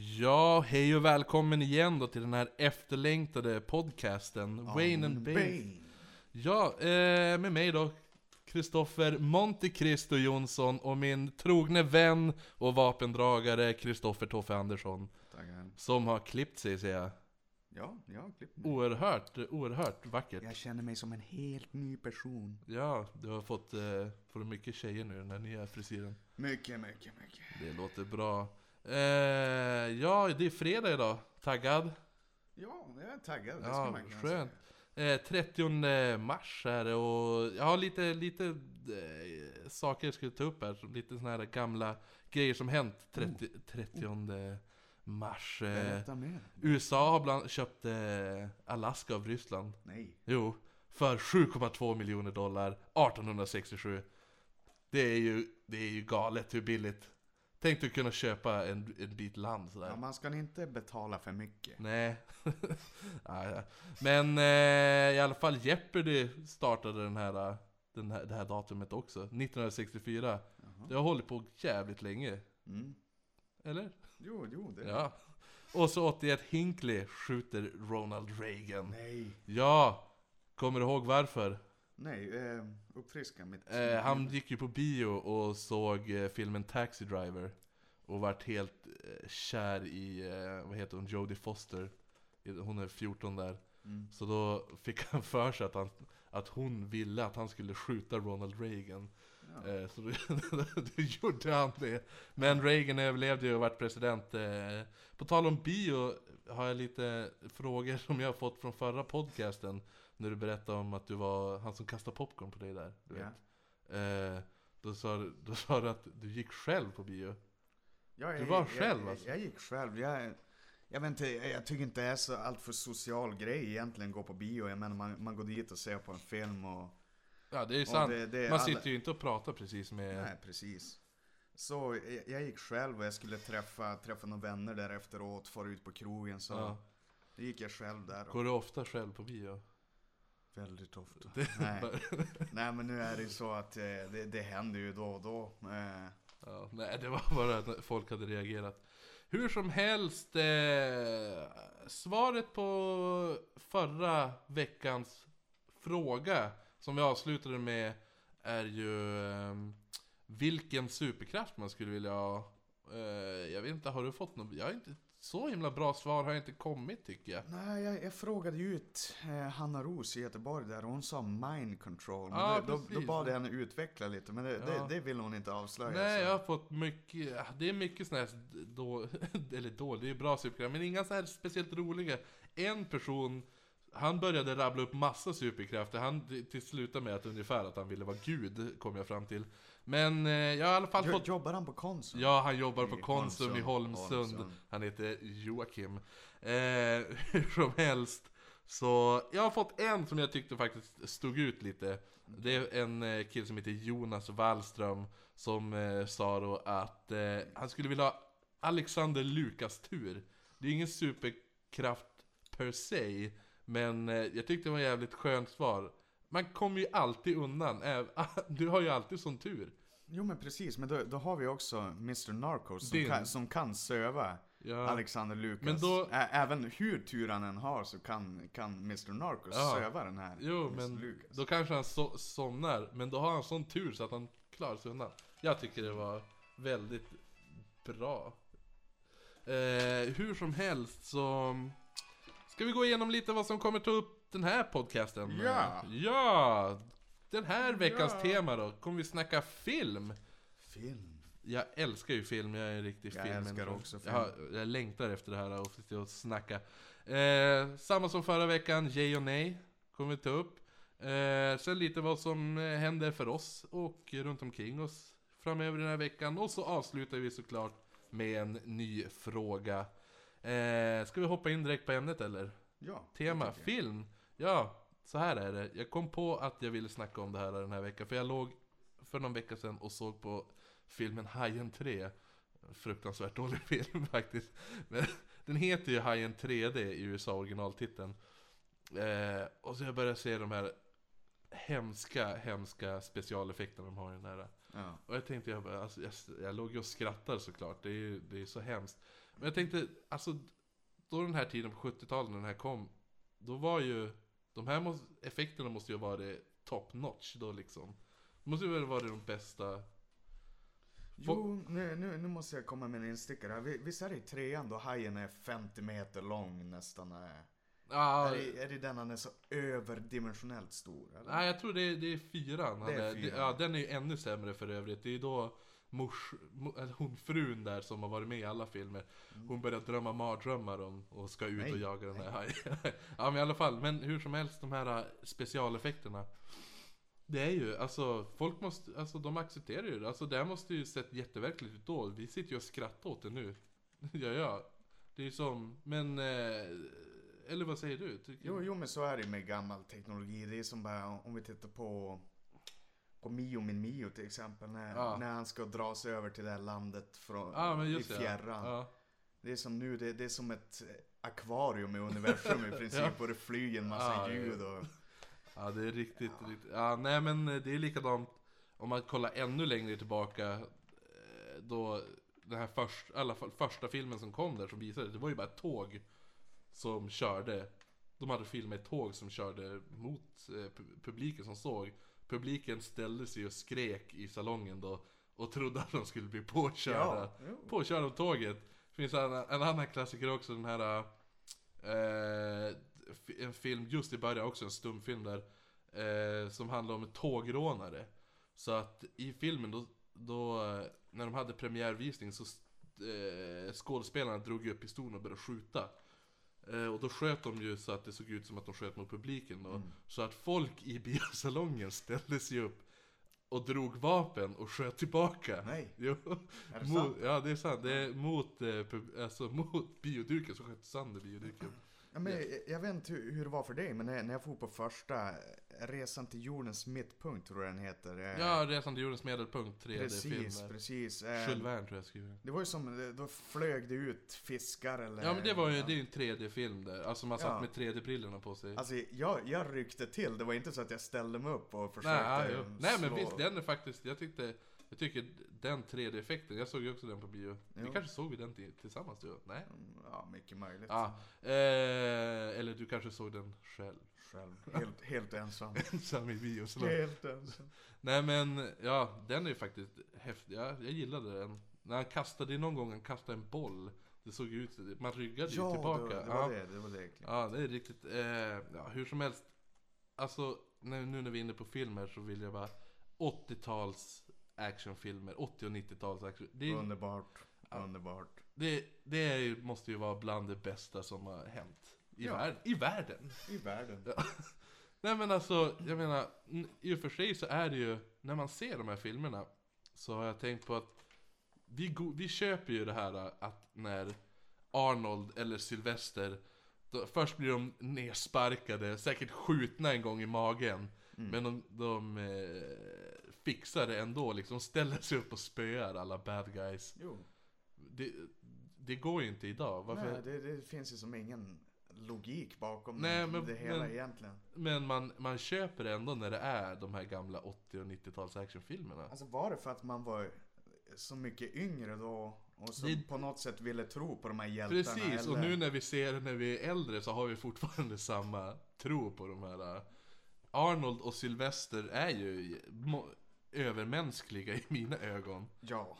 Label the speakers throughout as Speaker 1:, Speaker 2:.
Speaker 1: Ja, hej och välkommen igen då till den här efterlängtade podcasten Wayne and Bane. Ja, eh, med mig då Kristoffer Monte Cristo Jonsson och min trogne vän och vapendragare Kristoffer Toffe Andersson.
Speaker 2: Tackar.
Speaker 1: Som har klippt sig säger jag.
Speaker 2: Ja, jag har klippt mig.
Speaker 1: Oerhört, oerhört vackert.
Speaker 2: Jag känner mig som en helt ny person.
Speaker 1: Ja, du har fått, eh, får mycket tjejer nu den här nya frisyren.
Speaker 2: Mycket, mycket, mycket.
Speaker 1: Det låter bra. Eh, ja, det är fredag idag. Taggad?
Speaker 2: Ja, jag är taggad. Det ska
Speaker 1: Ja,
Speaker 2: man kunna
Speaker 1: skönt.
Speaker 2: säga.
Speaker 1: Eh, 30 mars är det och jag har lite, lite eh, saker jag skulle ta upp här. Lite såna här gamla grejer som hänt 30, 30 mars. Eh. USA har bland, köpt eh, Alaska av Ryssland.
Speaker 2: Nej.
Speaker 1: Jo, för 7,2 miljoner dollar 1867. Det är ju, det är ju galet hur billigt. Tänk dig kunna köpa en, en bit land sådär.
Speaker 2: Ja, man ska inte betala för mycket.
Speaker 1: Nej. Men eh, i alla fall Jeopardy startade den här, den här, det här datumet också. 1964. Det har hållit på jävligt länge.
Speaker 2: Mm.
Speaker 1: Eller?
Speaker 2: Jo, jo, det...
Speaker 1: Ja. Och så 81 Hinckley skjuter Ronald Reagan.
Speaker 2: Nej.
Speaker 1: Ja! Kommer du ihåg varför?
Speaker 2: Nej, eh, uppfriska mitt...
Speaker 1: Eh, han gick ju på bio och såg eh, filmen Taxi Driver. Och vart helt eh, kär i, eh, vad heter hon, Jodie Foster. Hon är 14 där.
Speaker 2: Mm.
Speaker 1: Så då fick han för sig att, han, att hon ville att han skulle skjuta Ronald Reagan.
Speaker 2: Ja.
Speaker 1: Eh, så då, då gjorde han det. Men Reagan överlevde ju och vart president. Eh, på tal om bio har jag lite frågor som jag har fått från förra podcasten. När du berättade om att du var han som kastade popcorn på dig där. Du vet. Eh, då, sa, du- då sa du att du gick själv på bio.
Speaker 2: Ja,
Speaker 1: Du
Speaker 2: jag-
Speaker 1: var
Speaker 2: jag,
Speaker 1: själv,
Speaker 2: jag,
Speaker 1: alltså?
Speaker 2: Jag gick själv. Jag, jag vet inte, jag, tycker inte det är så allt för social grej egentligen gå på bio. Jag menar man, man går dit och ser på en film och...
Speaker 1: Ja det är sant.
Speaker 2: det- det är
Speaker 1: Man
Speaker 2: alla-
Speaker 1: sitter ju inte och pratar precis med...
Speaker 2: Nej, precis. Så jag, jag gick själv och jag skulle träffa, träffa några vänner där efteråt, fara ut på krogen så
Speaker 1: Ja.
Speaker 2: Då gick jag själv där och
Speaker 1: Går du ofta själv på bio?
Speaker 2: Väldigt ofta.
Speaker 1: Det-
Speaker 2: Nej. Nej men nu är det ju så att eh, det, det händer ju då och då. Eh,
Speaker 1: Ja, nej, det var bara att folk hade reagerat. Hur som helst, eh, svaret på förra veckans fråga som vi avslutade med är ju eh, vilken superkraft man skulle vilja ha. Eh, jag vet inte, har du fått något? Jag har inte, så himla bra svar har inte kommit tycker jag.
Speaker 2: nej jag, jag frågade ju ut eh, Hanna Ros i Göteborg där och hon sa mind control. Men
Speaker 1: Ja,
Speaker 2: det, då, då bad jag henne utveckla lite men det,
Speaker 1: Ja.
Speaker 2: det, det vill hon inte avslöja.
Speaker 1: Nej,
Speaker 2: så.
Speaker 1: jag har fått mycket, det är mycket sådana här, då, eller då, det är bra superkrafter, men inga så här speciellt roliga. En person, han började rabbla upp massa superkrafter, han till sluta med att ungefär att han ville vara gud, kom jag fram till. Men eh, jag har i alla fall
Speaker 2: Jo-
Speaker 1: fått...
Speaker 2: Jobbar han på Konsum?
Speaker 1: Ja, han jobbar på
Speaker 2: I
Speaker 1: Konsum i
Speaker 2: Holmsund.
Speaker 1: Holmsund.
Speaker 2: Holmsund.
Speaker 1: Han heter Joakim. Eh, hur som helst. Så jag har fått en som jag tyckte faktiskt stod ut lite. Det är en eh, kille som heter Jonas Wallström som eh, sa då att eh, han skulle vilja ha Alexander Lukas tur. Det är ingen superkraft per se, men eh, jag tyckte det var ett jävligt skönt svar. Man kommer ju alltid undan, du har ju alltid sån tur.
Speaker 2: Jo men precis, men då, då har vi också Mr Narcos som,
Speaker 1: Din.
Speaker 2: kan, som kan söva
Speaker 1: Ja.
Speaker 2: Alexander Lukas.
Speaker 1: Men då-
Speaker 2: Ä- även hur tur han än har så kan, kan Mr Narcos
Speaker 1: Ja.
Speaker 2: söva den här
Speaker 1: Jo,
Speaker 2: Mr.
Speaker 1: men
Speaker 2: Lucas.
Speaker 1: då kanske han so somnar, men då har han sån tur så att han klarar sig undan. Jag tycker det var väldigt bra. Eh, hur som helst så ska vi gå igenom lite vad som kommer ta upp den här podcasten.
Speaker 2: Ja.
Speaker 1: Ja! Den här veckans
Speaker 2: Ja.
Speaker 1: tema då, kommer vi snacka film.
Speaker 2: Film.
Speaker 1: Jag älskar ju film, jag är en riktig
Speaker 2: Jag
Speaker 1: filmmänniska.
Speaker 2: älskar också film.
Speaker 1: Jag, jag längtar efter det här och sitta och snacka. Eh, samma som förra veckan, yay och nej kommer vi ta upp. Eh, sen lite vad som eh, händer för oss och runt omkring oss framöver den här veckan. Och så avslutar vi såklart med en ny fråga. Eh, ska vi hoppa in direkt på ämnet eller?
Speaker 2: Ja.
Speaker 1: Tema, film. Ja, så här är det. Jag kom på att jag ville snacka om det här den här veckan. För jag låg för någon vecka sedan och såg på filmen Hajen 3. Fruktansvärt dålig film faktiskt. Men den heter ju Hajen 3D i USA originaltiteln. Eh, och så jag började se de här hemska, hemska specialeffekterna de har i den här.
Speaker 2: Ja.
Speaker 1: Och jag tänkte, jag, bara, alltså, jag, jag låg ju och skrattade såklart, det är ju det är så hemskt. Men jag tänkte, alltså då den här tiden på 70-talet när den här kom, då var ju, de här måste, effekterna måste ju ha varit top notch då liksom. Det måste ju väl vara de bästa
Speaker 2: Jo, nu, nu, nu måste jag komma med en instickare här. Visst är det i trean då hajen är 50 meter lång nästan? Är,
Speaker 1: Ja,
Speaker 2: är, det, är det den han är så överdimensionellt stor? Eller?
Speaker 1: nej jag tror det är, det är fyran.
Speaker 2: Det är fyran.
Speaker 1: ja, den är ju ännu sämre för övrigt. Det är då mors, mo, eller hon frun där som har varit med i alla filmer. Hon börjar drömma mardrömmar om och ska ut
Speaker 2: Mm. Nej,
Speaker 1: och jaga den här hajen. ja men i alla fall, men hur som helst de här äh, specialeffekterna. Det är ju, alltså folk måste, alltså de accepterar ju det. Alltså det här måste ju sett jätteverkligt ut då. Vi sitter ju och skrattar åt det nu. ja, ja. Det är ju som, men... Eh, eller vad säger du? Tycker,
Speaker 2: Jo, jo, men så är det med gammal teknologi. Det är som bara om vi tittar på på Mio min Mio till exempel. När,
Speaker 1: Ja.
Speaker 2: när han ska dra sig över till det här landet från,
Speaker 1: Ja
Speaker 2: i fjärran.
Speaker 1: Ja.
Speaker 2: Det är som nu, det, det är som ett eh, akvarium i universum i princip. Och det flyger en massa ljud och...
Speaker 1: Ja det är riktigt, riktigt. Ja nej men eh, det är likadant om man kollar ännu längre tillbaka eh, Då den här först, alla första filmen som kom där som visade det var ju bara ett tåg Som körde De hade filmat ett tåg som körde mot pu- publiken som såg Publiken ställde sig och skrek i salongen då Och trodde att de skulle bli påkörda.
Speaker 2: Ja.
Speaker 1: Påkörda av tåget. Finns en, en annan klassiker också den här eh, En film just i början också, en stumfilm där eh, Som handlar om tågrånare. Så att i filmen då, då När de hade premiärvisning så eh, Skådespelarna drog upp pistolen och började skjuta Och då sköt de ju så att det såg ut som att de sköt mot publiken då
Speaker 2: Mm.
Speaker 1: Så att folk i biosalongen ställde sig upp Och drog vapen och sköt tillbaka
Speaker 2: Nej,
Speaker 1: Jo,
Speaker 2: är det
Speaker 1: mot,
Speaker 2: sant?
Speaker 1: ja det är sant. Det är mot, eh, alltså, mot bioduken så sköt sönder bioduken.
Speaker 2: Ja, men jag, jag vet inte hur, hur det var för dig, men när, när jag får på första eh, Resan till jordens mittpunkt tror jag den heter. eh,
Speaker 1: Ja, Resan till jordens medelpunkt 3D-film.
Speaker 2: precis, precis. eh,
Speaker 1: Jules Verne tror jag skriver.
Speaker 2: Det var ju som, då flög det ut fiskar eller...
Speaker 1: Ja men det var ju, det är ju en 3D-film där. Alltså man satt
Speaker 2: Ja.
Speaker 1: med 3D-brillorna på sig.
Speaker 2: Alltså jag, jag ryckte till, det var inte så att jag ställde mig upp och försökte
Speaker 1: Nej, ja. Nej men visst, den är faktiskt, jag tyckte, jag tycker den 3D-effekten, jag såg ju också den på bio. Vi kanske såg vi den till- tillsammans du? Nej?
Speaker 2: Mm, Ja, mycket möjligt.
Speaker 1: Ja, eh, eller du kanske såg den själv.
Speaker 2: Själv, helt, helt ensam.
Speaker 1: Ensam i biosalong.
Speaker 2: helt ensam.
Speaker 1: Nej men, ja, den är ju faktiskt häftig. Ja, jag gillade den. När han kastade, någon gång han kastade en boll. Det såg ut, man ryggade
Speaker 2: Ja,
Speaker 1: ju tillbaka.
Speaker 2: det, var- det
Speaker 1: ja.
Speaker 2: det, det var det. klippet.
Speaker 1: ja, det är riktigt. Eh, ja, hur som helst. Alltså, nu, nu när vi är inne på filmer så vill jag bara 80-tals actionfilmer, 80 och 90-tals action. Det, är-
Speaker 2: Underbart, underbart.
Speaker 1: det, det är, måste ju vara bland det bästa som har hänt. I,
Speaker 2: Ja.
Speaker 1: världen, I världen.
Speaker 2: I världen.
Speaker 1: Nej men alltså, jag menar, i och för sig så är det ju, när man ser de här filmerna Så har jag tänkt på att vi, vi köper ju det här äh, att när Arnold eller Sylvester då, Först blir de nersparkade, säkert skjutna en gång i magen
Speaker 2: Mm.
Speaker 1: Men de, de eh, fixar det ändå liksom, ställer sig upp och spöar alla bad guys
Speaker 2: Jo.
Speaker 1: Det, det går ju inte idag, varför?
Speaker 2: Nej, det, det finns ju som ingen logik bakom
Speaker 1: Nej, men-
Speaker 2: det hela
Speaker 1: men-
Speaker 2: egentligen.
Speaker 1: Men man, man köper det ändå när det är de här gamla 80 och 90-tals actionfilmerna
Speaker 2: Alltså var det för att man var så mycket yngre då och som
Speaker 1: Det-
Speaker 2: på något sätt ville tro på de här hjältarna?
Speaker 1: Precis, och
Speaker 2: eller?
Speaker 1: nu när vi ser när vi är äldre så har vi fortfarande samma tro på de här äh, Arnold och Sylvester är ju övermänskliga i mina ögon
Speaker 2: Ja.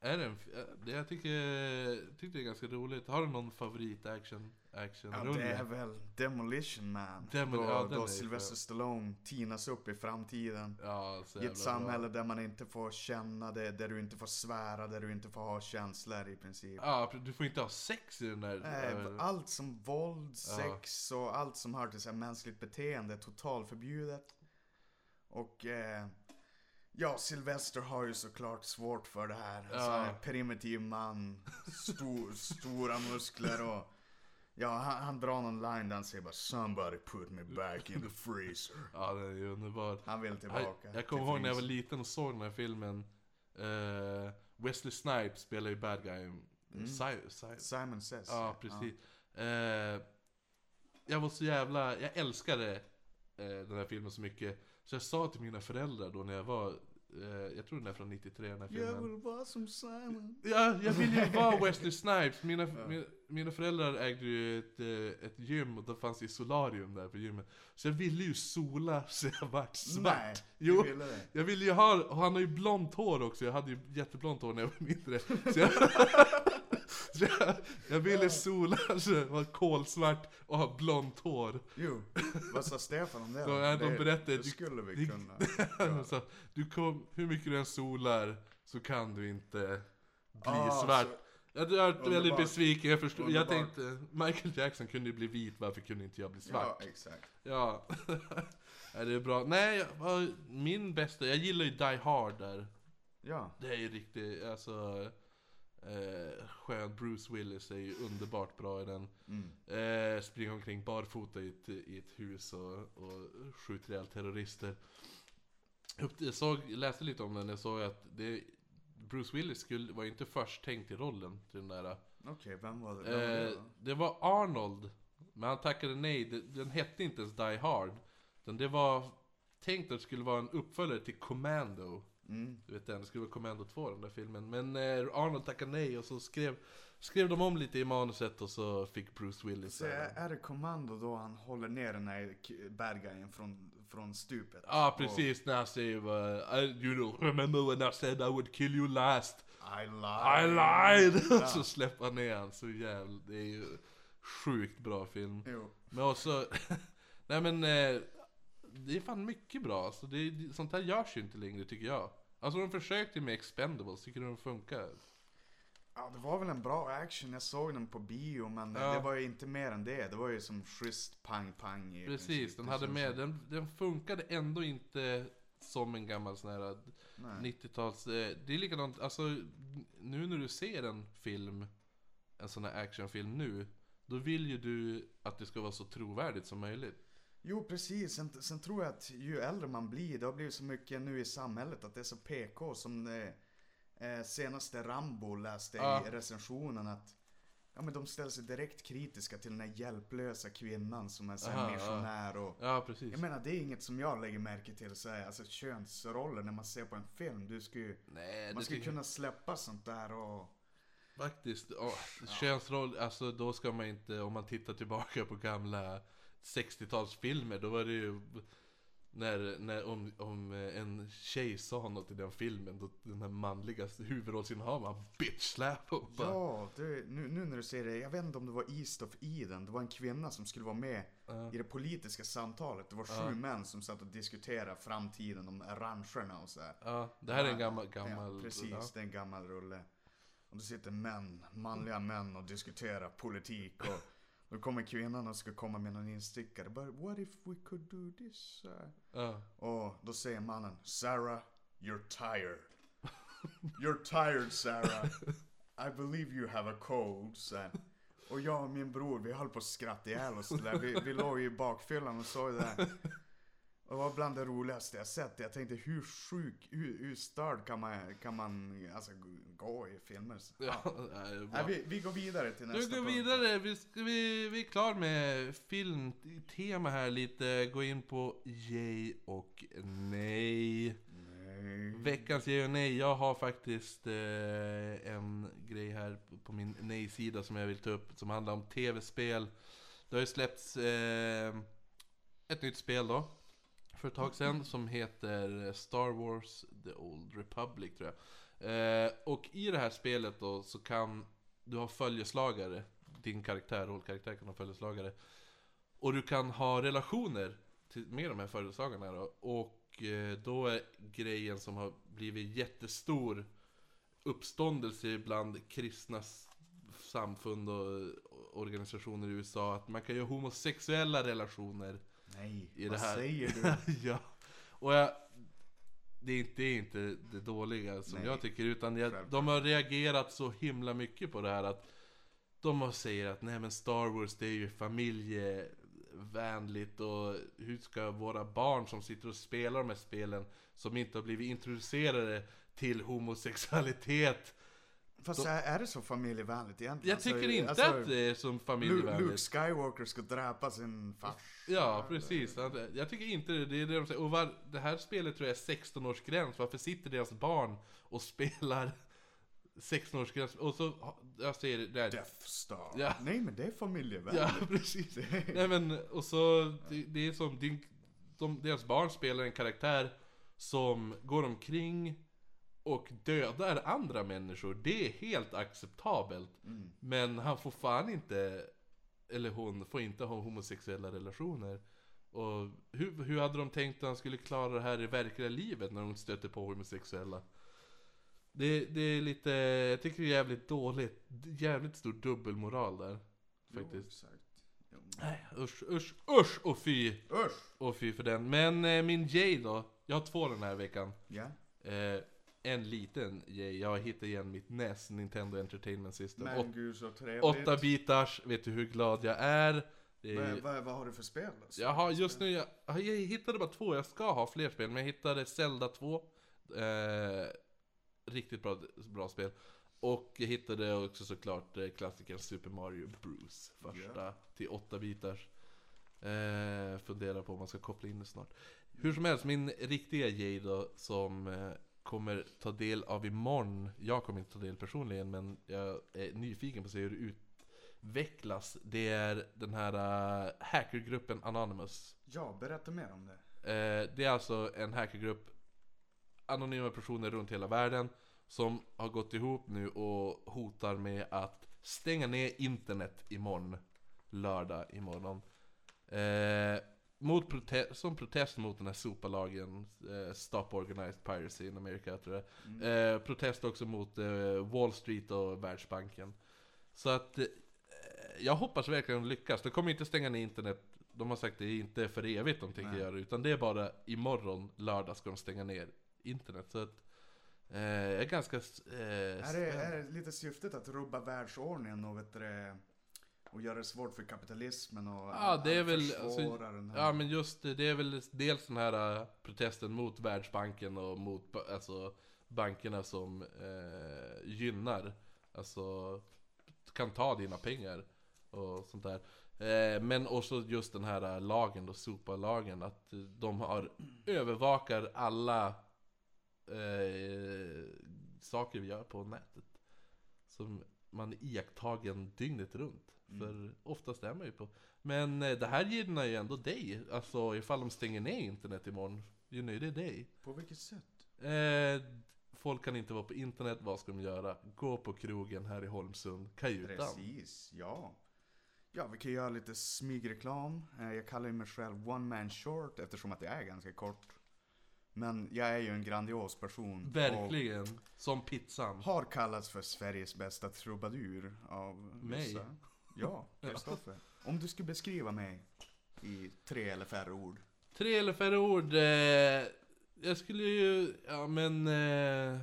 Speaker 1: Är det en, det jag tycker, tycker det är ganska roligt Har du någon favorit action, action
Speaker 2: ja, det är väl Demolition Man.
Speaker 1: Demol-
Speaker 2: då
Speaker 1: ja,
Speaker 2: då Sylvester. Stallone tinas upp i framtiden.
Speaker 1: Ja, så
Speaker 2: I ett
Speaker 1: bra.
Speaker 2: samhälle där man inte får känna det, där du inte får svära, där du inte får ha känslor i princip.
Speaker 1: Ja, du får inte ha sex i den där
Speaker 2: Eh,
Speaker 1: äh,
Speaker 2: Allt som våld,
Speaker 1: Ja.
Speaker 2: sex och allt som hör till så mänskligt beteende är totalförbjudet. Och eh, ja, Sylvester har ju såklart svårt för det här.
Speaker 1: Ja.
Speaker 2: Så här primitiv man, stor, stora muskler och Ja, han, han drar någon line där han säger bara 'Somebody put me back in the freezer'
Speaker 1: Ja, den är ju underbar
Speaker 2: Han vill tillbaka
Speaker 1: Jag, jag kommer ihåg när jag var liten och såg den här filmen. Eh, Wesley Snipes spelar ju bad guy.
Speaker 2: Mm.
Speaker 1: Si- Si-
Speaker 2: Simon Says.
Speaker 1: Ja, precis. Eh, Jag var så jävla, jag älskade eh, den här filmen så mycket Så jag sa till mina föräldrar då när jag var eh, jag tror den är från 93 den här
Speaker 2: Jag
Speaker 1: filmen.
Speaker 2: vill vara som Simon.
Speaker 1: Ja, jag vill ju vara Wesley Snipes. Mina, mina, mina föräldrar ägde ju ett, eh, ett gym och det fanns ju solarium där på gymmet. Så jag ville ju sola så jag vart svart.
Speaker 2: Nej,
Speaker 1: Jo.
Speaker 2: ville det.
Speaker 1: Jag ville ju ha, och han har ju blont hår också, jag hade ju jätteblont hår när jag var mindre. Så jag, så jag, jag ville sola, så vara kolsvart och ha blont hår.
Speaker 2: Jo, vad sa Stefan om det?
Speaker 1: Ja, de berättade-
Speaker 2: det skulle vi
Speaker 1: det-
Speaker 2: kunna.
Speaker 1: Så, du kom, hur mycket du än solar så kan du inte bli
Speaker 2: Ah,
Speaker 1: svart.
Speaker 2: så-
Speaker 1: Jag är väldigt besviken, jag förstår. Jag tänkte, Michael Jackson kunde ju bli vit, varför kunde inte jag bli svart?
Speaker 2: Ja, exakt.
Speaker 1: Ja, ja det är bra. Nej, min bästa, jag gillar ju Die Hard där.
Speaker 2: Ja,
Speaker 1: Det är ju riktigt, alltså... Eh, skön Bruce Willis är ju underbart bra i den.
Speaker 2: mm.
Speaker 1: Eh, springer omkring barfota i ett, i ett hus och, och skjuter ihjäl terrorister. Jag såg, läste lite om den, jag såg att det, Bruce Willis skulle, var ju inte först tänkt i rollen till den där.
Speaker 2: okej, vem var det? Vem var det
Speaker 1: Eh, det var Arnold, men han tackade nej. Den hette inte ens Die Hard. Utan det var tänkt att det skulle vara en uppföljare till Commando.
Speaker 2: Mm.
Speaker 1: Du vet den, det skulle vara Commando 2 den där filmen. Men eh, Arnold tackade nej och så skrev, skrev de om lite i manuset och så fick Bruce Willis
Speaker 2: Så är, är det kommando då han håller ner den här bad guyen från, från stupet?
Speaker 1: Ja precis, när han säger uh, you know, remember when I said I would kill you last?
Speaker 2: Och, I lied!
Speaker 1: I lied!
Speaker 2: Ja.
Speaker 1: Och så släpper han ner han så jävla, det är ju sjukt bra film.
Speaker 2: Jo.
Speaker 1: Men också, nej men eh, det är fan mycket bra. Alltså det, sånt här görs ju inte längre tycker jag. Alltså de försökte med Expendables, tycker du de funkar?
Speaker 2: Ja, det var väl en bra action. Jag såg den på bio, men
Speaker 1: Ja.
Speaker 2: det var ju inte mer än det. Det var ju som schysst pang-pang
Speaker 1: Precis,
Speaker 2: princip.
Speaker 1: den hade med, den, den funkade ändå inte som en gammal sån här
Speaker 2: Nej.
Speaker 1: 90-tals... Eh, det är likadant, alltså nu när du ser en film, en sån här actionfilm nu, då vill ju du att det ska vara så trovärdigt som möjligt.
Speaker 2: Jo, precis. Sen, sen tror jag att ju äldre man blir, det har blivit så mycket nu i samhället att det är så PK som det, eh, senaste Rambo läste
Speaker 1: Ja.
Speaker 2: i recensionen att Ja men de ställer sig direkt kritiska till den här hjälplösa kvinnan som är så här
Speaker 1: Aha, ja.
Speaker 2: missionär och
Speaker 1: Ja, precis.
Speaker 2: Jag menar det är inget som jag lägger märke till så här, alltså könsroller när man ser på en film. Du ska ju,
Speaker 1: Nej,
Speaker 2: man ska ju kunna släppa sånt där och
Speaker 1: Faktiskt, oh, könsroll, alltså då ska man inte, om man tittar tillbaka på gamla 60-talsfilmer, då var det ju när, när om, om eh, en tjej sa något i den filmen, då den här manliga huvudrollsinnehavaren bitch slap och bara,
Speaker 2: Ja, det, nu, nu när du säger det. Jag vet inte om det var East of Eden. Det var en kvinna som skulle vara med i det politiska samtalet. Det var sju män som satt och diskuterade framtiden om rancherna och så här.
Speaker 1: ja, det här är en gammal, gammal,
Speaker 2: Ja, precis, det är en gammal rulle. Och då sitter män, manliga män och diskuterar politik och då kommer kvinnan och ska komma med någon instickare. But what if we could do this? uh?" Och då säger mannen, Sarah, you're tired. You're tired Sarah. I believe you have a cold, sen. Och jag och min bror, vi höll på att skratta ihjäl oss där. Vi, vi låg ju i bakfyllan och såg det där. Det var bland det roligaste jag sett. Jag tänkte hur sjuk, hur, hur störd kan man, kan man alltså, gå i filmer? Ja.
Speaker 1: Nej.
Speaker 2: Nej, vi, vi går vidare till
Speaker 1: Nu
Speaker 2: nästa
Speaker 1: går vi
Speaker 2: punkt.
Speaker 1: vidare, vi, vi, vi är klar med filmtema här lite, gå in på yay och nej.
Speaker 2: Nej.
Speaker 1: Veckans yay och nej, jag har faktiskt eh, en grej här på- på min nej-sida som jag vill ta upp som handlar om tv-spel. Det har ju släppts eh, ett nytt spel då, för ett tag sedan, som heter Star Wars The Old Republic tror jag. Eh, och i det här spelet då så kan du ha följeslagare, din karaktär, rollkaraktär kan ha följeslagare. Och du kan ha relationer till, med de här följeslagarna då. Och eh, då är grejen som har blivit jättestor uppståndelse bland kristna samfund och organisationer i USA att man kan göra homosexuella relationer
Speaker 2: Nej,
Speaker 1: i
Speaker 2: vad
Speaker 1: det här.
Speaker 2: säger du?
Speaker 1: ja. Och jag, det är inte, det är inte det dåliga som
Speaker 2: Nej.
Speaker 1: jag tycker, utan jag, de har reagerat så himla mycket på det här att de har säger att nej men Star Wars det är ju familjevänligt och hur ska våra barn som sitter och spelar de här spelen som inte har blivit introducerade till homosexualitet
Speaker 2: Fast är, är det så familjevänligt egentligen?
Speaker 1: Jag tycker
Speaker 2: Alltså,
Speaker 1: inte
Speaker 2: alltså,
Speaker 1: att det är som
Speaker 2: Lu- Luke
Speaker 1: familjevänligt.
Speaker 2: Skywalker ska dräpa sin fars.
Speaker 1: Ja, precis. Att- Jag tycker inte det. Det är det de säger. Och var, det här spelet tror jag är 16-årsgräns. Varför sitter deras barn och spelar 16-årsgräns? Och så, jag säger det där.
Speaker 2: Death Star.
Speaker 1: Ja.
Speaker 2: Nej men det är familjevänligt.
Speaker 1: Ja, precis. Nej men, och så, det, det är som, din, de, deras barn spelar en karaktär som går omkring och dödar andra människor. Det är helt acceptabelt.
Speaker 2: Mm.
Speaker 1: Men han får fan inte, eller hon får inte ha homosexuella relationer. Och hur, hur hade de tänkt att han skulle klara det här i verkliga livet när de stöter på homosexuella? Det, det är lite, jag tycker det är jävligt dåligt, jävligt stor dubbelmoral där.
Speaker 2: Jo,
Speaker 1: Faktiskt.
Speaker 2: exakt. Jo.
Speaker 1: Nej, usch, usch, usch och fy!
Speaker 2: Usch!
Speaker 1: Och fy för den. Men eh, min J då? Jag har två den här veckan.
Speaker 2: Ja.
Speaker 1: Eh, en liten J, jag hittat igen mitt NES, Nintendo Entertainment System.
Speaker 2: Men
Speaker 1: Åt,
Speaker 2: gud så trevligt.
Speaker 1: åtta bitars, vet du hur glad jag är? Det
Speaker 2: Vad, vad, vad har du för spel då?
Speaker 1: jag har just nu, jag, jag hittade bara två, jag ska ha fler spel, men jag hittade Zelda 2. Eh, riktigt bra, bra spel. Och jag hittade också såklart eh, klassikern Super Mario Bros. Första till 8 bitars. Eh, funderar på om man ska koppla in det snart. Hur som helst, min riktiga Jay då, som eh, kommer ta del av imorgon. Jag kommer inte ta del personligen, men jag är nyfiken på att se hur det utvecklas. Det är den här eh, hackergruppen Anonymous.
Speaker 2: Ja, berätta mer om det.
Speaker 1: Eh, det är alltså en hackergrupp, anonyma personer runt hela världen, som har gått ihop nu och hotar med att stänga ner internet imorgon, lördag imorgon. Eh, mot prote- som protest mot den här SOPA-lagen, eh, Stop Organized Piracy in America tror jag. Eh, protest också mot eh, Wall Street och Världsbanken. Så att eh, jag hoppas verkligen att de lyckas. De kommer inte stänga ner internet. De har sagt att det är inte för evigt de tänker
Speaker 2: Nej.
Speaker 1: göra utan det är bara imorgon, lördag, ska de stänga ner internet. Så att eh, jag är ganska... Eh,
Speaker 2: Är det, är det lite syftet att rubba världsordningen och, vet du, och göra det svårt för kapitalismen och
Speaker 1: Ja, det är väl, alltså,
Speaker 2: den här...
Speaker 1: Ja men just det, det är väl dels den här eh, protesten mot Världsbanken och mot alltså, bankerna som eh, gynnar, alltså kan ta dina pengar och sånt där. Eh, men också just den här lagen då, SOPA-lagen, att de har övervakar alla eh, saker vi gör på nätet. Som man är iakttagen dygnet runt. För oftast är man ju på. Men eh, det här gynnar ju ändå dig. Alltså ifall de stänger ner internet imorgon. Gynnar ju det dig.
Speaker 2: På vilket sätt?
Speaker 1: Eh, folk kan inte vara på internet, vad ska de göra? Gå på krogen här i Holmsund, kajutan.
Speaker 2: Precis, ja. Ja, vi kan göra lite smygreklam. Eh, Jag kallar ju mig själv One Man Short eftersom att det är ganska kort. Men jag är ju en grandios person.
Speaker 1: Verkligen. Som pizzan.
Speaker 2: Har kallats för Sveriges bästa trubadur av
Speaker 1: Mig?
Speaker 2: vissa. Ja, Kristoffer. Om du skulle beskriva mig i tre eller färre ord.
Speaker 1: Tre eller färre ord. Eh, jag skulle ju, ja men... Eh,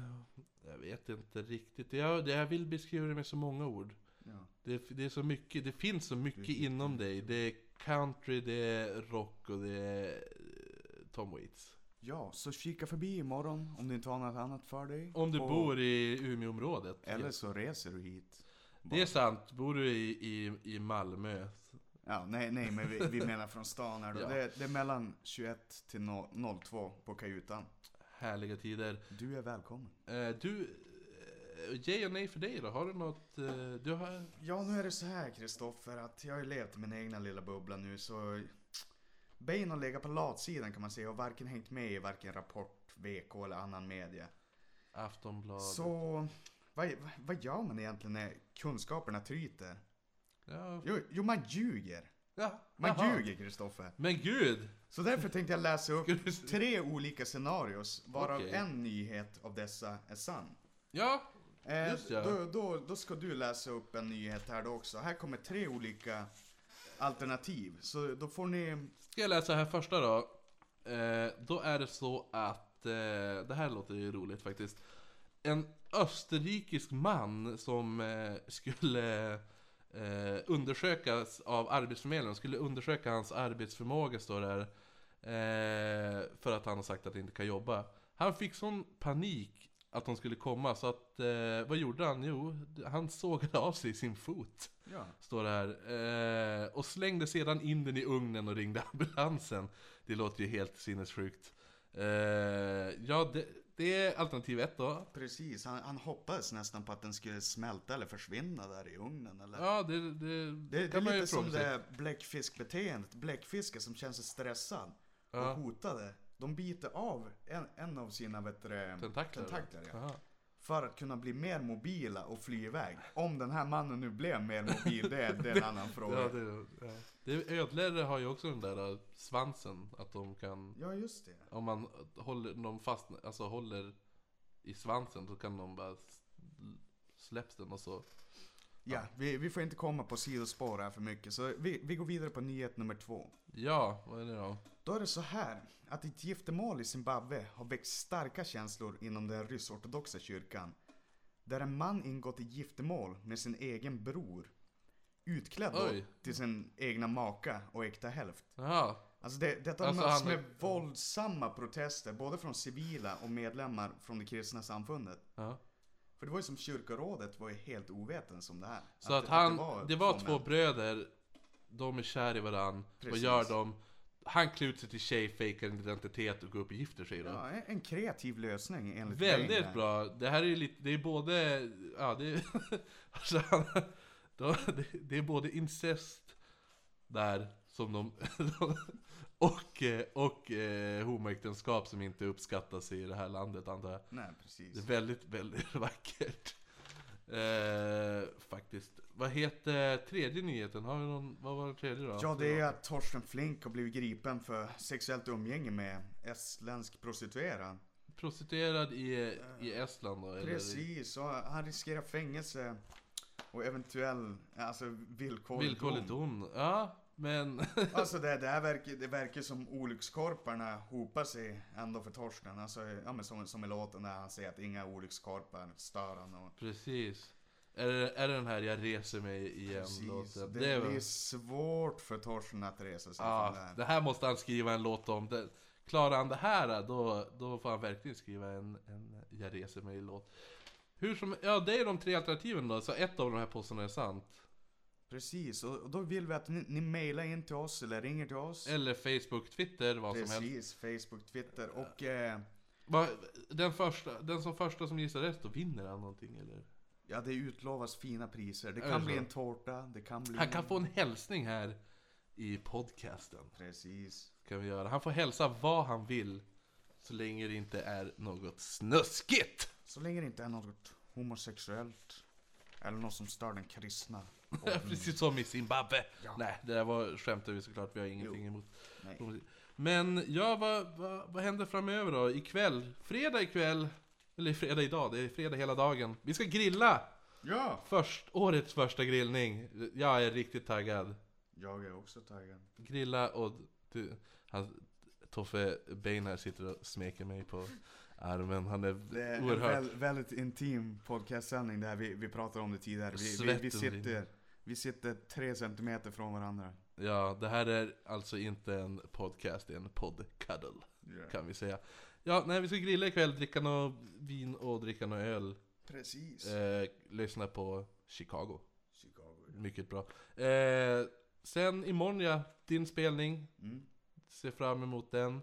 Speaker 1: jag vet inte riktigt. Jag, jag vill beskriva det med så många ord.
Speaker 2: Ja.
Speaker 1: Det, det är så mycket, det finns så mycket
Speaker 2: Det-
Speaker 1: inom dig. Det är country, det är rock och det är eh, Tom Waits.
Speaker 2: ja, så kika förbi imorgon om du inte har något annat för dig.
Speaker 1: Om du
Speaker 2: Och-
Speaker 1: bor i Umeåområdet.
Speaker 2: Eller så reser du hit.
Speaker 1: Det är sant, bor du i, i, i Malmö.
Speaker 2: Ja, nej, nej, men vi, vi menar från stan här då.
Speaker 1: Ja.
Speaker 2: Det, det är mellan 21 till no- 02 på kajutan.
Speaker 1: Härliga tider.
Speaker 2: Du är välkommen.
Speaker 1: Eh, du, eh, ja och nej för dig då? Har du något? Eh, du har...
Speaker 2: Ja, nu är det så här Kristoffer att jag har levt i min egna lilla bubbla nu så Ben har legat på latsidan kan man säga och varken hängt med i varken Rapport, VK eller annan media.
Speaker 1: Aftonbladet.
Speaker 2: Så vad, vad gör man egentligen när kunskaperna tryter?
Speaker 1: Ja.
Speaker 2: Jo, jo man ljuger.
Speaker 1: ja.
Speaker 2: Man
Speaker 1: jaha.
Speaker 2: ljuger Kristoffer.
Speaker 1: Men gud!
Speaker 2: Så därför tänkte jag läsa upp tre olika scenarios varav
Speaker 1: Okej.
Speaker 2: en nyhet av dessa är sann.
Speaker 1: Ja,
Speaker 2: Eh,
Speaker 1: Just ja.
Speaker 2: då, då, då ska du läsa upp en nyhet här då också. Här kommer tre olika alternativ. Så då får ni...
Speaker 1: ska jag läsa här första då. Eh, då är det så att, eh, det här låter ju roligt faktiskt. En österrikisk man som eh, skulle eh, undersökas av Arbetsförmedlingen, skulle undersöka hans arbetsförmåga står det här. Eh, för att han har sagt att han inte kan jobba. Han fick sån panik att de skulle komma. Så att, eh, vad gjorde han? Jo, han sågade av sig sin fot.
Speaker 2: Ja.
Speaker 1: Står det här. Eh, och slängde sedan in den i ugnen och ringde ambulansen. Det låter ju helt sinnessjukt. Eh, ja, det, det är alternativ ett då.
Speaker 2: Precis, han, han hoppades nästan på att den skulle smälta eller försvinna där i ugnen eller?
Speaker 1: Ja, det, det,
Speaker 2: Det, det är
Speaker 1: kan man ju
Speaker 2: lite som
Speaker 1: fråga sig.
Speaker 2: det bläckfiskbeteendet. Bläckfiskar som känner sig stressad
Speaker 1: Ja.
Speaker 2: och hotade. De biter av en, en av sina vet du, det,
Speaker 1: Tentakler.
Speaker 2: tentakler ja.
Speaker 1: Aha.
Speaker 2: För att kunna bli mer mobila och fly iväg. Om den här mannen nu blev mer mobil, det är, det är en annan fråga.
Speaker 1: Ja, det, ja. Det, ödlor har ju också den där äh, svansen, att de kan,
Speaker 2: Ja, just det.
Speaker 1: om man håller dem fast, alltså håller i svansen, så kan de bara släpps den och så.
Speaker 2: Ja, vi, vi får inte komma på sidospår här för mycket. Så vi, vi går vidare på nyhet nummer två.
Speaker 1: Ja, vad är det då?
Speaker 2: Då är det så här att ett giftermål i Zimbabwe har väckt starka känslor inom den rysk-ortodoxa kyrkan. Där en man ingått i giftermål med sin egen bror. Utklädd då
Speaker 1: Oj.
Speaker 2: till sin egna maka och äkta hälft.
Speaker 1: Jaha,
Speaker 2: Alltså det, detta har
Speaker 1: Alltså
Speaker 2: mötts
Speaker 1: han-
Speaker 2: med våldsamma protester både från civila och medlemmar från det kristna samfundet.
Speaker 1: ja.
Speaker 2: För det var ju som kyrkorådet var ju helt ovetens om det här.
Speaker 1: Så att, han, det var, två bröder, de är kär i varann, vad gör de? Han klär ut sig till tjej, fejkar en identitet och går upp och gifter sig då.
Speaker 2: Ja, en- kreativ lösning enligt
Speaker 1: Väldigt bra. Det här är ju lite, det är både, ja det är, alltså, han- det, det är både incest där som de, och, eh, och eh, homoäktenskap som inte uppskattas i det här landet antar jag.
Speaker 2: Nej,
Speaker 1: Det är
Speaker 2: precis.
Speaker 1: väldigt, väldigt vackert. Eh, faktiskt. Vad heter tredje nyheten? Har vi någon, vad var den tredje då?
Speaker 2: Ja, det är att Torsten Flink har blivit gripen för sexuellt umgänge med estländsk prostituerad.
Speaker 1: Prostituerad i, i Estland då? Eller?
Speaker 2: Precis, och han riskerar fängelse och eventuell, alltså villkorlig
Speaker 1: Villkorlig dom. Ja, men...
Speaker 2: Alltså det, det här verkar, det verkar som olyckskorparna hopar sig ändå för Torsten. Alltså, ja men som, som i låten där han säger att inga olyckskorpar stör han och
Speaker 1: Precis. Är det, är det den här 'Jag reser mig igen'
Speaker 2: Precis.
Speaker 1: låten?
Speaker 2: Det,
Speaker 1: var-
Speaker 2: blir svårt för Torsten att resa sig
Speaker 1: Ja,
Speaker 2: från det här.
Speaker 1: det här måste han skriva en låt om. Det, klarar han det här då, då får han verkligen skriva en, en 'Jag reser mig'-låt. Hur som, ja det är de tre alternativen då, så ett av de här påståendena är sant.
Speaker 2: Precis, och, då vill vi att ni, ni mailar in till oss eller ringer till oss.
Speaker 1: Eller Facebook, Twitter, vad som helst.
Speaker 2: Precis, Facebook, Twitter och eh,
Speaker 1: Va, den, första, den som första som gissar rätt då vinner han någonting eller?
Speaker 2: ja det utlovas fina priser. Det kan
Speaker 1: det
Speaker 2: bli en tårta, det kan bli...
Speaker 1: Han kan få en hälsning här i podcasten.
Speaker 2: Precis.
Speaker 1: Kan vi göra. Han får hälsa vad han vill. Så länge det inte är något snuskigt.
Speaker 2: Så länge det inte är något homosexuellt. Eller något som stör den kristna.
Speaker 1: Precis som i Zimbabwe.
Speaker 2: Ja.
Speaker 1: Nej, det där var skämtar vi såklart. Vi har ingenting emot.
Speaker 2: Nej.
Speaker 1: Men ja, vad, vad, vad händer framöver då? Ikväll? Fredag ikväll? Eller fredag idag, det är fredag hela dagen. Vi ska grilla!
Speaker 2: Ja!
Speaker 1: Först, årets första grillning. Jag är riktigt taggad.
Speaker 2: Jag är också taggad.
Speaker 1: Grilla och du, han, Toffe Bein här sitter och smeker mig på armen. Han är,
Speaker 2: Det är en väl, väldigt intim podcastsändning där vi, vi pratade om det tidigare. Vi, vi, vi, sitter, vi sitter tre centimeter från varandra.
Speaker 1: Ja, det här är alltså inte en podcast, det är en poddcuddle.
Speaker 2: Ja.
Speaker 1: Kan vi säga. Ja, nej vi ska grilla ikväll, dricka något vin och dricka något öl.
Speaker 2: Precis.
Speaker 1: Eh, lyssna på Chicago.
Speaker 2: Chicago.
Speaker 1: Mycket bra. Eh, sen imorgon ja, din spelning.
Speaker 2: Mm.
Speaker 1: Ser fram emot den.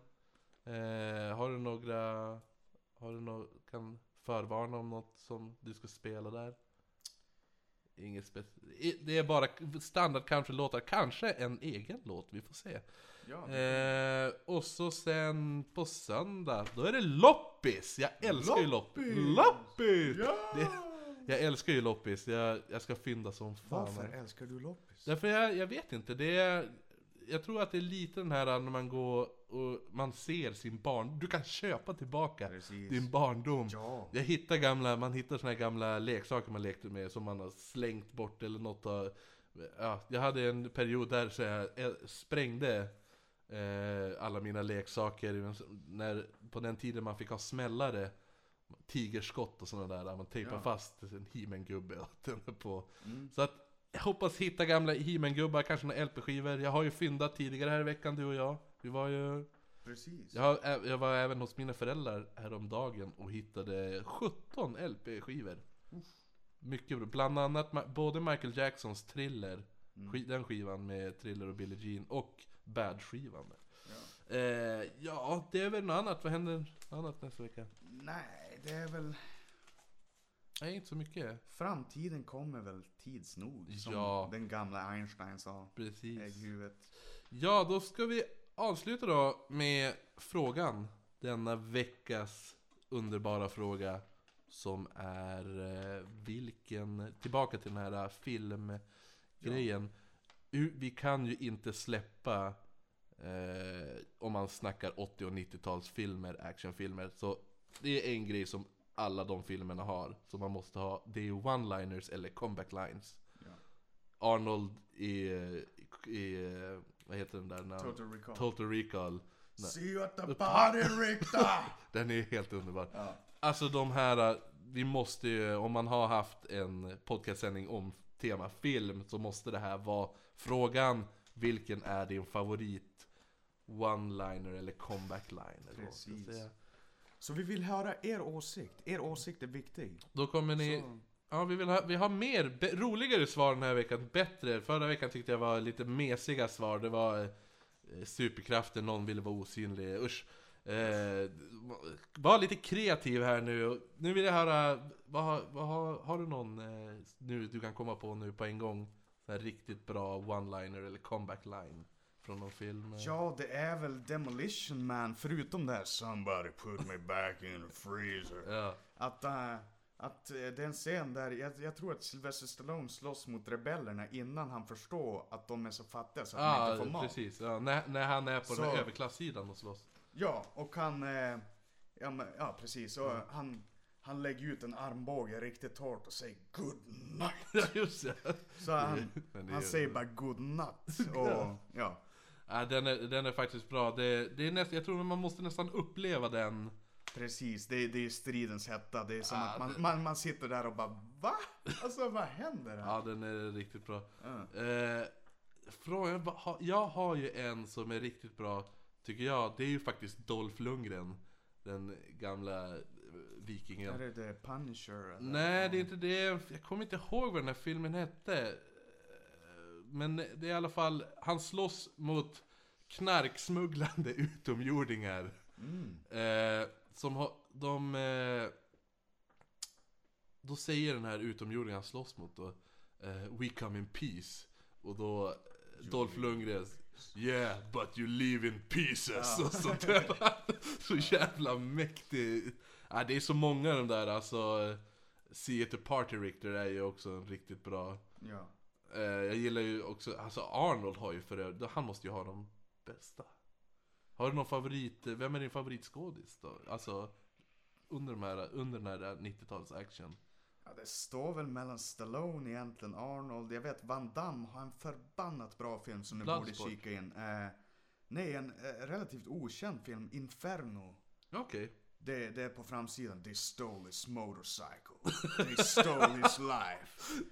Speaker 1: Eh, har du några... Har du något, kan förvarna om något som du ska spela där? Inget speciellt. Det är bara standard country-låtar, kanske en egen låt, vi får se.
Speaker 2: Ja,
Speaker 1: Eh, och så sen på söndag, då är det loppis! Jag älskar ju loppis!
Speaker 2: Loppis!
Speaker 1: Loppis!
Speaker 2: ja!
Speaker 1: det- Jag älskar ju loppis, jag, jag ska fynda som fan.
Speaker 2: Varför älskar du loppis?
Speaker 1: Därför jag, jag vet inte, det är... Jag tror att det är lite den här när man går och man ser sin barn... Du kan köpa tillbaka
Speaker 2: Precis.
Speaker 1: din barndom.
Speaker 2: Ja.
Speaker 1: Jag hittar gamla, man hittar såna här gamla leksaker man lekte med som man har slängt bort eller något av, ja, Jag hade en period där så jag sprängde eh, alla mina leksaker när, på den tiden man fick ha smällare Tigerskott och sådana där, där man tejpar
Speaker 2: Ja.
Speaker 1: fast en och tänder på
Speaker 2: Mm.
Speaker 1: Så att jag hoppas hitta gamla He-Man-gubbar, kanske några LP-skivor Jag har ju fyndat tidigare här i veckan du och jag Vi var ju
Speaker 2: Precis.
Speaker 1: Jag, jag var även hos mina föräldrar häromdagen och hittade 17 LP-skivor. Mycket bra. Bland annat både Michael Jacksons Thriller, ski- den skivan med Thriller och Billie Jean, och Bad-skivan.
Speaker 2: Ja.
Speaker 1: Eh, ja, det är väl något annat. Vad händer annat nästa vecka?
Speaker 2: Nej, det är väl...
Speaker 1: Nej, inte så mycket.
Speaker 2: Framtiden kommer väl tids nog. Som
Speaker 1: Ja.
Speaker 2: den gamla Einstein sa.
Speaker 1: Precis.
Speaker 2: Ägghuvudet.
Speaker 1: Ja, då ska vi avsluta då med frågan. Denna veckas underbara fråga. Som är eh, vilken, tillbaka till den här filmgrejen. U- Vi kan ju inte släppa, eh, om man snackar 80 och 90-talsfilmer, actionfilmer. Så det är en grej som alla de filmerna har. Som man måste ha. Det är one-liners eller comeback lines.
Speaker 2: Ja.
Speaker 1: Arnold i, i vad heter den där?
Speaker 2: Total Recall.
Speaker 1: Total Recall.
Speaker 2: See you at the party Richter!
Speaker 1: Den är helt underbar.
Speaker 2: ja.
Speaker 1: Alltså de här, vi måste ju, om man har haft en podcastsändning om tema film så måste det här vara frågan Vilken är din favorit one-liner eller comeback line? Eller vad man ska
Speaker 2: Precis. Så vi vill höra er åsikt. Er åsikt är viktig.
Speaker 1: Då kommer ni,
Speaker 2: Så,
Speaker 1: ja vi vill ha, vi har mer, be, roligare svar den här veckan, bättre. Förra veckan tyckte jag var lite mesiga svar, det var eh, superkrafter, någon ville vara osynlig, usch. Eh, var lite kreativ här nu. Nu vill jag höra, vad, har- vad, har, har du någon eh, nu du kan komma på nu på en gång? Så här riktigt bra one-liner eller comeback line från någon film? eh?
Speaker 2: ja, det är väl Demolition Man, förutom det här Somebody put me back in the freezer.
Speaker 1: Ja,
Speaker 2: Att, äh, att äh, det är en scen där, jag, jag tror att Sylvester Stallone slåss mot rebellerna innan han förstår att de är så fattiga så att de
Speaker 1: ah,
Speaker 2: inte får mat.
Speaker 1: precis. Ja, när, när han är på
Speaker 2: Så-
Speaker 1: den överklassidan och slåss.
Speaker 2: Ja, och han, eh, ja, men, ja precis, och
Speaker 1: Mm.
Speaker 2: han, han lägger ut en armbåge riktigt hårt och säger good night.
Speaker 1: Ja, just det.
Speaker 2: Så han, han säger bara good night. Och, ja.
Speaker 1: Ja, den, är, den är faktiskt bra. Det, det är näst, jag tror man måste nästan uppleva den.
Speaker 2: Precis, det, är- det är stridens hetta. Det är som
Speaker 1: Ah,
Speaker 2: att man,
Speaker 1: det-
Speaker 2: man, man sitter där och bara Va? Alltså vad händer här?
Speaker 1: Ja, den är riktigt bra.
Speaker 2: Ja.
Speaker 1: Eh, frågan, jag har ju en som är riktigt bra, tycker jag. Det är ju faktiskt Dolph Lundgren. Den gamla eh, vikingen.
Speaker 2: Är det The Punisher? eller?
Speaker 1: Nej, det är inte det. Jag kommer inte ihåg vad den här filmen hette. Men det är i alla fall, han slåss mot knarksmugglande utomjordingar.
Speaker 2: Mm.
Speaker 1: Eh, som har, de... Eh, då säger den här utomjordingen han slåss mot då, eh, We come in peace. Och då, Dolph Lundgren, Yeah, but you live in pieces. Och sånt där. Så jävla mäktig. Ja, det är så många av de där, alltså. See it a party Richter är ju också en riktigt bra.
Speaker 2: Ja.
Speaker 1: Eh, jag gillar ju också, alltså Arnold har ju för övrigt, han måste ju ha de bästa. Har du någon favorit, vem är din favoritskådis då? Alltså, under, de här, under den här 90-tals action.
Speaker 2: ja, det står väl mellan Stallone egentligen, Arnold. Jag vet Van Damme har en förbannat bra film som ni borde kika in. Eh, nej, en eh, relativt okänd film, Inferno.
Speaker 1: Okej.
Speaker 2: Det, det är på framsidan. They stole his motorcycle. They stole his life.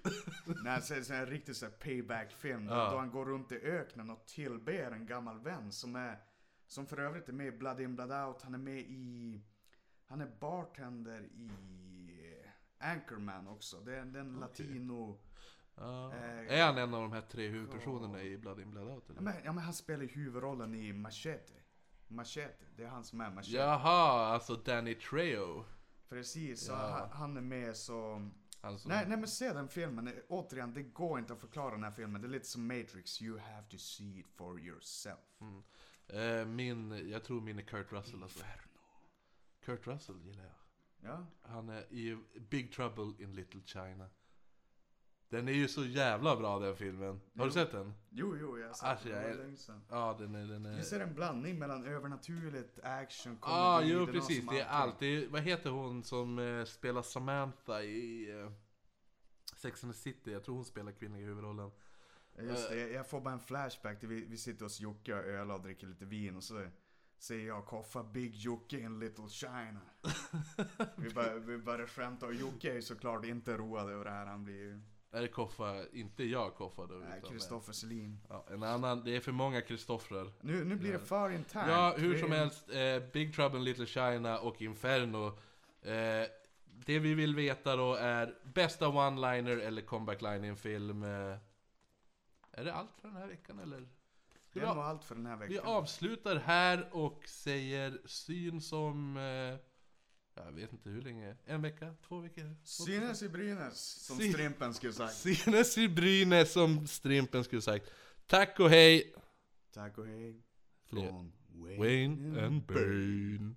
Speaker 2: Nej, så är en riktig så payback-film. Då,
Speaker 1: Ja.
Speaker 2: då han går runt i öknen och tillber en gammal vän som är... Som för övrigt är med i Blood In Blood Out. Han är med i... Han är bartender i Anchorman också. Det är den latino...
Speaker 1: Ja.
Speaker 2: Eh,
Speaker 1: är han en av de här tre huvudpersonerna i Blood In Blood Out
Speaker 2: Ja
Speaker 1: eller?
Speaker 2: men, ja, men han spelar huvudrollen i Machete. Machete, det är han som är Machete.
Speaker 1: Jaha, alltså Danny Trejo.
Speaker 2: Precis, så
Speaker 1: Ja.
Speaker 2: han, är med så...
Speaker 1: Som,
Speaker 2: Nej, nej men se den filmen. Återigen, det går inte att förklara den här filmen. Det är lite som Matrix. You have to see it for yourself.
Speaker 1: eh, min, jag tror min är Kurt Russell alltså. Kurt Russell gillar jag.
Speaker 2: Ja,
Speaker 1: Han är i Big Trouble in Little China. Den är ju så jävla bra den filmen. Har du
Speaker 2: Jo.
Speaker 1: sett den?
Speaker 2: jo, jo, jag sa
Speaker 1: Alltså,
Speaker 2: det.
Speaker 1: jag är-
Speaker 2: länge sedan.
Speaker 1: Ja, den är... Den är...
Speaker 2: Vi ser en blandning mellan övernaturligt, action, komedi.
Speaker 1: Ja, ah,
Speaker 2: det
Speaker 1: jo
Speaker 2: är
Speaker 1: precis. Det är allt. Det är, vad heter hon som eh, spelar Samantha i eh, Sex and the City? Jag tror hon spelar kvinnliga huvudrollen.
Speaker 2: Ja, Just det, jag får bara en flashback till vi, vi sitter hos Jocke och ölar och dricker lite vin och så säger jag Koffa Big Jocke in Little China. vi, bara, vi börjar skämta och Jocke är såklart inte road över det här. Han blir ju...
Speaker 1: Är det Koffa, inte jag Koffa då?
Speaker 2: Nej, Kristoffer Selin.
Speaker 1: Ja, en annan, det är för många Kristoffrar.
Speaker 2: Nu, nu blir det för internt.
Speaker 1: Ja, hur som helst, eh, Big Trouble in Little China och Inferno. Eh, det vi vill veta då är bästa one-liner eller comeback line i en film. Eh, är det allt för den här veckan eller?
Speaker 2: Det är
Speaker 1: vi,
Speaker 2: nog allt för den här
Speaker 1: vi
Speaker 2: veckan.
Speaker 1: avslutar här och säger syn som... Jag vet inte hur länge. En vecka? Två veckor?
Speaker 2: Synes i Brynäs, som
Speaker 1: Sy-
Speaker 2: Strimpen skulle sagt.
Speaker 1: Synes i Brynäs som Strimpen skulle sagt. Tack och hej!
Speaker 2: Tack och hej. Från
Speaker 1: Wayne and Bane.